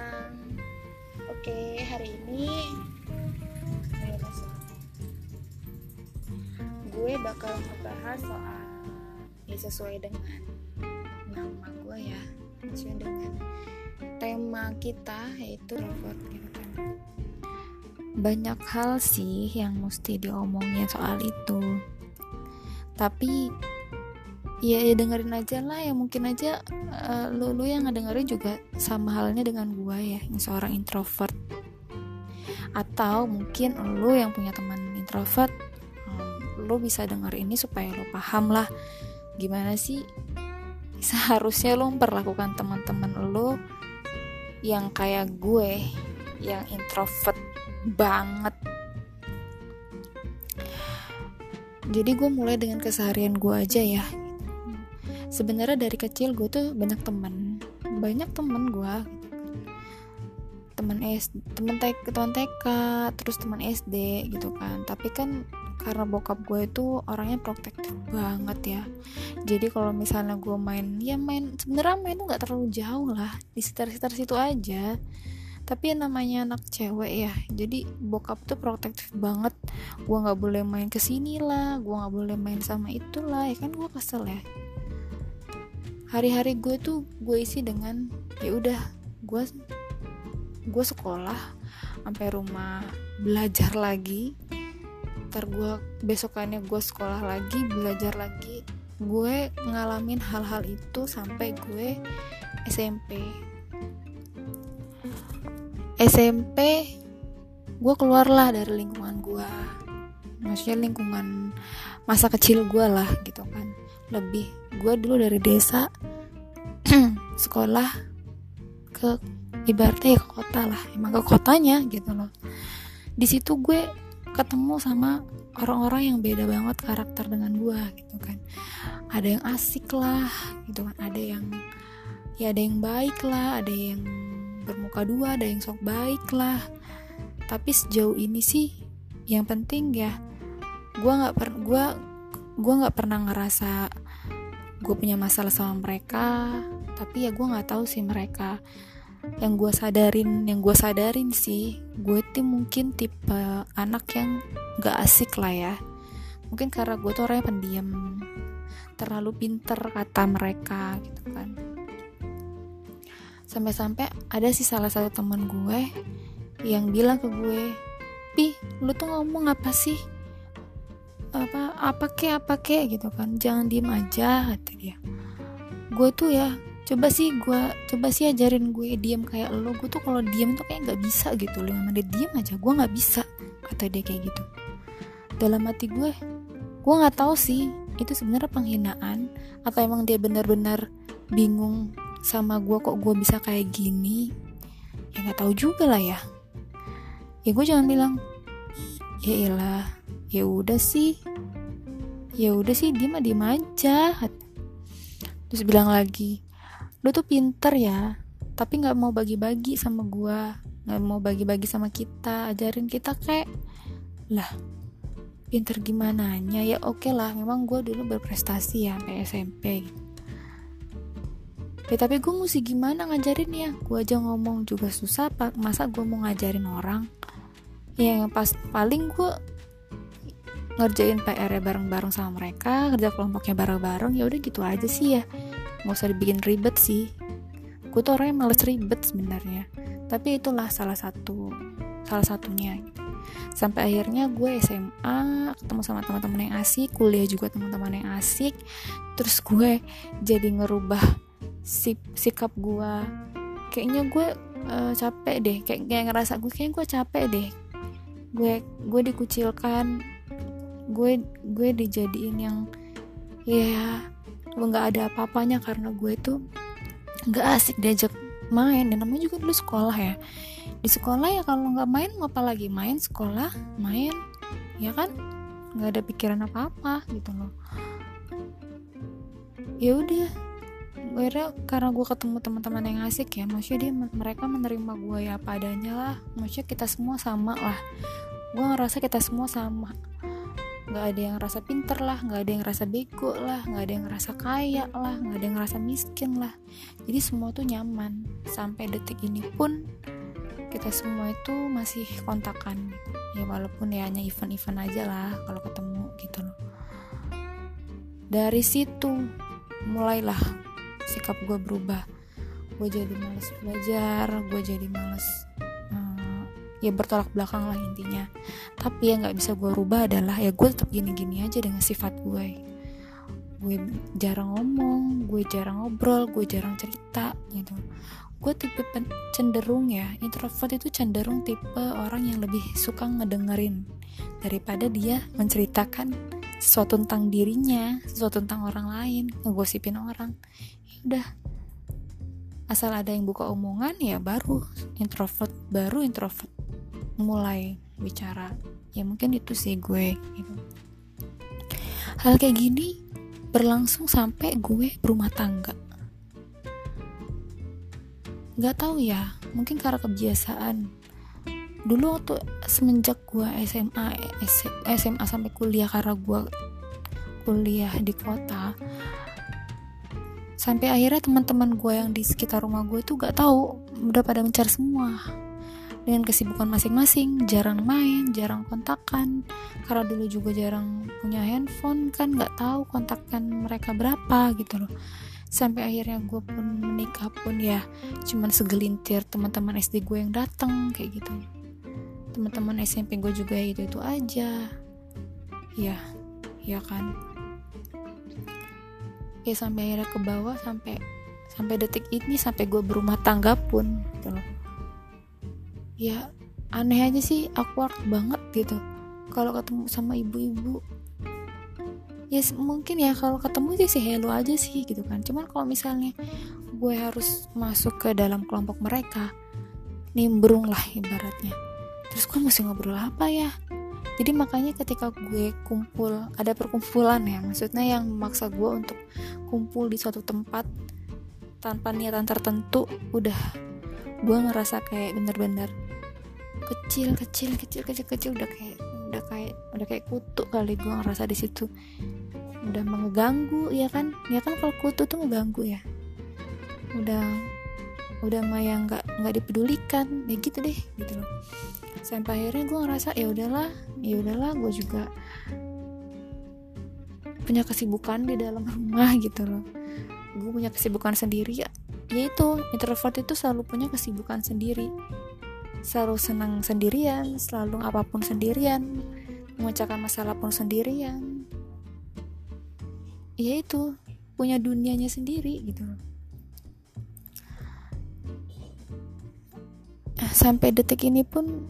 siang. Oke, hari ini gue bakal ngebahas soal ya sesuai dengan nama gue ya, sesuai dengan tema kita yaitu robot gitu kan. Banyak hal sih yang mesti diomongin soal itu. Tapi ya, ya dengerin aja lah ya mungkin aja uh, lu lu yang ngedengerin juga sama halnya dengan gua ya yang seorang introvert. Atau mungkin lu yang punya teman introvert um, lu bisa denger ini supaya lu paham lah gimana sih seharusnya lu memperlakukan teman-teman lu yang kayak gue yang introvert banget. Jadi gue mulai dengan keseharian gue aja ya sebenarnya dari kecil gue tuh banyak temen. Banyak temen gue temen S temen TK teman TK terus teman SD gitu kan. Tapi kan karena bokap gue itu orangnya protektif banget ya. Jadi kalau misalnya gue main ya main sebenarnya main tuh nggak terlalu jauh lah. Di sekitar-sekitar situ aja. Tapi namanya anak cewek ya jadi bokap tuh protektif banget. Gue nggak boleh main ke sini lah gue nggak boleh main sama itulah ya kan gue kesel ya hari-hari gue tuh gue isi dengan ya udah gue gue sekolah sampai rumah belajar lagi. Ntar gue besokannya gue sekolah lagi belajar lagi. Gue ngalamin hal-hal itu sampai gue SMP SMP gue keluarlah dari lingkungan gue maksudnya lingkungan masa kecil gue lah gitu kan lebih gue dulu dari desa sekolah ke ibaratnya ya ke kota lah emang ke kotanya gitu loh. Di situ gue ketemu sama orang-orang yang beda banget karakter dengan gue gitu kan. Ada yang asik lah gitu kan ada yang ya ada yang baik lah ada yang bermuka dua ada yang sok baik lah. Tapi sejauh ini sih yang penting ya gue nggak per gue gue nggak pernah ngerasa gue punya masalah sama mereka tapi ya gue nggak tahu sih mereka. Yang gue sadarin yang gue sadarin sih gue tuh mungkin tipe anak yang gak asik lah ya. Mungkin karena gue tuh orangnya pendiam terlalu pinter kata mereka gitu kan. Sampai-sampai ada sih salah satu teman gue yang bilang ke gue pi lu tuh ngomong apa sih apa apa ke apa ke gitu kan. Jangan diem aja kata dia. Gue tuh ya coba sih gue coba sih ajarin gue diem kayak lo. Gue tuh kalau diem tuh kayak nggak bisa gitu. Lima menit diem aja gue nggak bisa kata dia kayak gitu. Dalam hati gue gue nggak tahu sih itu sebenarnya penghinaan atau emang dia benar-benar bingung sama gue kok gue bisa kayak gini? Ya nggak tahu juga lah ya. Ya gue jangan bilang ya ilah ya udah sih. Ya udah sih dia mah diem aja. Terus bilang lagi lu tuh pinter ya tapi nggak mau bagi-bagi sama gua. Nggak mau bagi-bagi sama kita ajarin kita kayak lah pinter gimana nya ya oke okay lah memang gue dulu berprestasi ya sampai SMP ya tapi gue mesti gimana ngajarin ya gue aja ngomong juga susah masa gue mau ngajarin orang? Ya yang pas paling gue ngerjain PR nya bareng-bareng sama mereka kerja kelompoknya bareng-bareng ya udah gitu aja sih ya. Nggak usah dibikin ribet sih. Gue tuh orangnya males ribet sebenarnya. Tapi itulah salah satu salah satunya. Sampai akhirnya gue SMA ketemu sama teman-teman yang asik kuliah juga teman-teman yang asik. Terus gue jadi ngerubah sik sikap gue. Kayaknya gue uh, capek deh. Kayak, kayak ngerasa gue kayak gue capek deh. Gue gue dikucilkan gue gue dijadiin yang ya nggak ada apa-apanya karena gue tuh nggak asik diajak main. Dan namanya juga dulu sekolah ya. Di sekolah ya kalau nggak main mau apa lagi? Main sekolah main ya kan? Nggak ada pikiran apa-apa gitu loh. Ya udah. Akhirnya karena gue ketemu teman-teman yang asik ya maksudnya dia mereka menerima gue ya apa adanya lah. Maksudnya kita semua sama lah. Gue ngerasa kita semua sama nggak ada yang rasa pinter lah nggak ada yang rasa bego lah nggak ada yang rasa kaya lah nggak ada yang rasa miskin lah. Jadi semua tuh nyaman. Sampai detik ini pun kita semua itu masih kontakan. Ya walaupun ya hanya event-event aja lah kalau ketemu gitu loh. Dari situ mulailah sikap gue berubah. Gue jadi males belajar gue jadi males ya bertolak belakang lah intinya. Tapi yang nggak bisa gue rubah adalah ya gue tetap gini-gini aja dengan sifat gue gue jarang ngomong gue jarang ngobrol gue jarang cerita gitu. Gue tipe cenderung ya introvert itu cenderung tipe orang yang lebih suka ngedengerin daripada dia menceritakan sesuatu tentang dirinya sesuatu tentang orang lain ngegosipin orang. Ya udah. Asal ada yang buka omongan ya baru. Introvert baru introvert mulai bicara. Ya mungkin itu sih gue gitu. Hal kayak gini berlangsung sampai gue berumah tangga. Nggak tahu ya mungkin karena kebiasaan. Dulu waktu semenjak gue SMA SMA sampai kuliah karena gue kuliah di kota sampai akhirnya teman-teman gue yang di sekitar rumah gue tuh gak tahu udah pada mencar semua dengan kesibukan masing-masing. Jarang main jarang kontakan. Karena dulu juga jarang punya handphone kan nggak tahu kontakkan mereka berapa gitu loh. Sampai akhirnya gue pun menikah pun ya cuman segelintir teman-teman SD gue yang datang kayak gitu. Teman-teman SMP gue juga itu itu aja. Ya ya kan? Ya sampai akhirnya ke bawah sampai sampai detik ini sampai gue berumah tangga pun gitu loh ya aneh aja sih awkward banget gitu. Kalau ketemu sama ibu-ibu. Ya mungkin ya kalau ketemu sih sih hello aja sih gitu kan. Cuman kalau misalnya gue harus masuk ke dalam kelompok mereka nimbrung lah ibaratnya. Terus gue mesti ngobrol apa ya? Jadi makanya ketika gue kumpul ada perkumpulan ya maksudnya yang memaksa gue untuk kumpul di suatu tempat tanpa niatan tertentu udah gue ngerasa kayak bener-bener kecil kecil kecil kecil kecil udah kayak udah kayak udah kayak kutu kali gue ngerasa di situ. Udah mengganggu ya kan? Ya kan kalau kutu tuh ngeganggu ya. Udah udah mah yang nggak nggak dipedulikan ya gitu deh gitu loh. Sampai akhirnya gue ngerasa ya udahlah ya udahlah gue juga punya kesibukan di dalam rumah gitu loh. Gue punya kesibukan sendiri ya yaitu introvert itu selalu punya kesibukan sendiri selalu senang sendirian selalu apa pun sendirian memecahkan masalah pun sendirian. Ya itu punya dunianya sendiri gitu. Sampai detik ini pun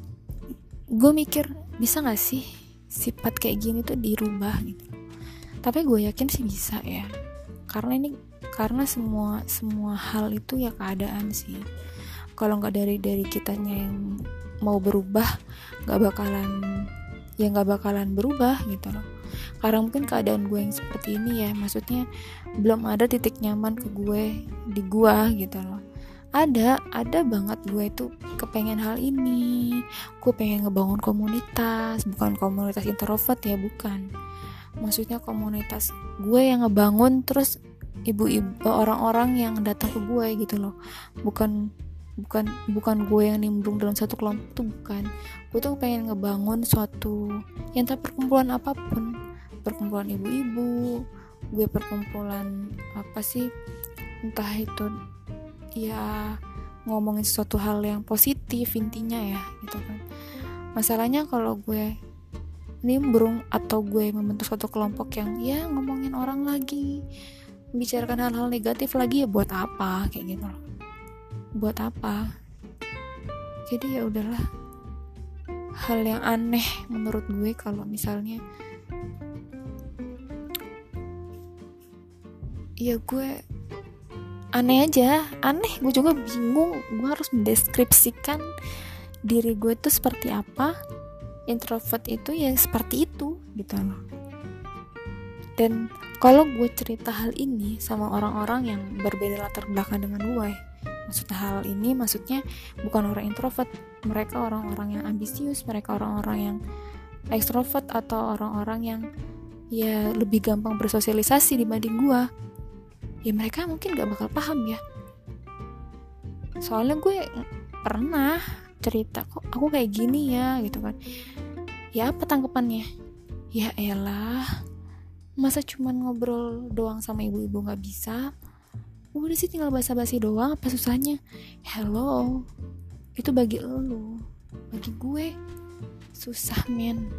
gue mikir bisa gak sih sifat kayak gini tuh dirubah gitu? Tapi gue yakin sih bisa ya. Karena ini karena semua semua hal itu ya keadaan sih kalau nggak dari dari kitanya yang mau berubah nggak bakalan ya nggak bakalan berubah gitu loh. Karena mungkin keadaan gue yang seperti ini ya maksudnya belum ada titik nyaman ke gue di gue gitu loh. Ada ada banget gue itu kepengen hal ini. Gue pengen ngebangun komunitas bukan komunitas introvert ya bukan. Maksudnya komunitas gue yang ngebangun terus ibu-ibu orang-orang yang datang ke gue gitu loh. Bukan bukan bukan gue yang nimbrung dalam satu kelompok tuh bukan. Gue tuh pengen ngebangun suatu yang tak perkumpulan apa pun. Perkumpulan ibu-ibu gue perkumpulan apa sih entah itu ya ngomongin sesuatu hal yang positif intinya ya gitu kan. Masalahnya kalau gue nimbrung atau gue membentuk suatu kelompok yang ya ngomongin orang lagi membicarakan hal-hal negatif lagi ya buat apa kayak gitu loh buat apa? Jadi ya udahlah. Hal yang aneh menurut gue kalau misalnya ya gue aneh aja aneh. Gue juga bingung gue harus mendeskripsikan diri gue itu seperti apa. Introvert itu ya seperti itu gitu loh. Dan kalau gue cerita hal ini sama orang-orang yang berbeda latar belakang dengan gue maksudnya hal ini maksudnya bukan orang introvert. Mereka orang-orang yang ambisius mereka orang-orang yang ekstrovert atau orang-orang yang ya lebih gampang bersosialisasi dibanding gue ya mereka mungkin gak bakal paham ya. Soalnya gue pernah cerita kok aku kayak gini ya? Gitu kan. Ya apa tanggapannya? Ya elah masa cuman ngobrol doang sama ibu-ibu nggak bisa udah sih tinggal basa-basi doang apa susahnya? Hello. Itu bagi lo bagi gue. Susah men.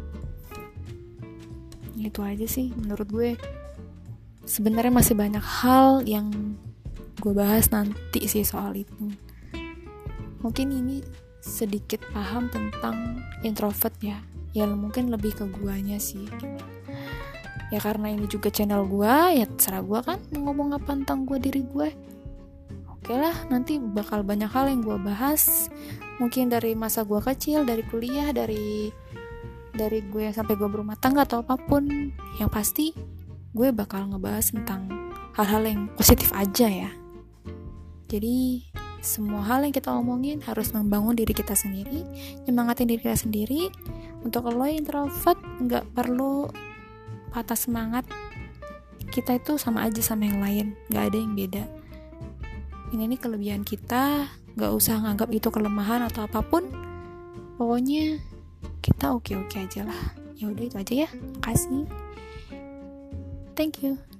Itu aja sih menurut gue. Sebenarnya masih banyak hal yang gue bahas nanti sih soal itu. Mungkin ini sedikit paham tentang introvert ya. Ya mungkin lebih ke guanya sih ya karena ini juga channel gue ya terserah gue kan mau ngomong apa tentang gue diri gue oke lah nanti bakal banyak hal yang gue bahas. Mungkin dari masa gue kecil dari kuliah dari dari gue sampai gue berumah tangga atau apa pun yang pasti gue bakal ngebahas tentang hal-hal yang positif aja ya. Jadi semua hal yang kita omongin harus membangun diri kita sendiri nyemangatin diri kita sendiri. Untuk lo yang introvert nggak perlu patah semangat kita itu sama aja sama yang lain. Nggak ada yang beda. Ini nih kelebihan kita nggak usah nganggap itu kelemahan atau apa pun. Pokoknya kita oke oke aja lah. Ya udah itu aja ya. Makasih. Thank you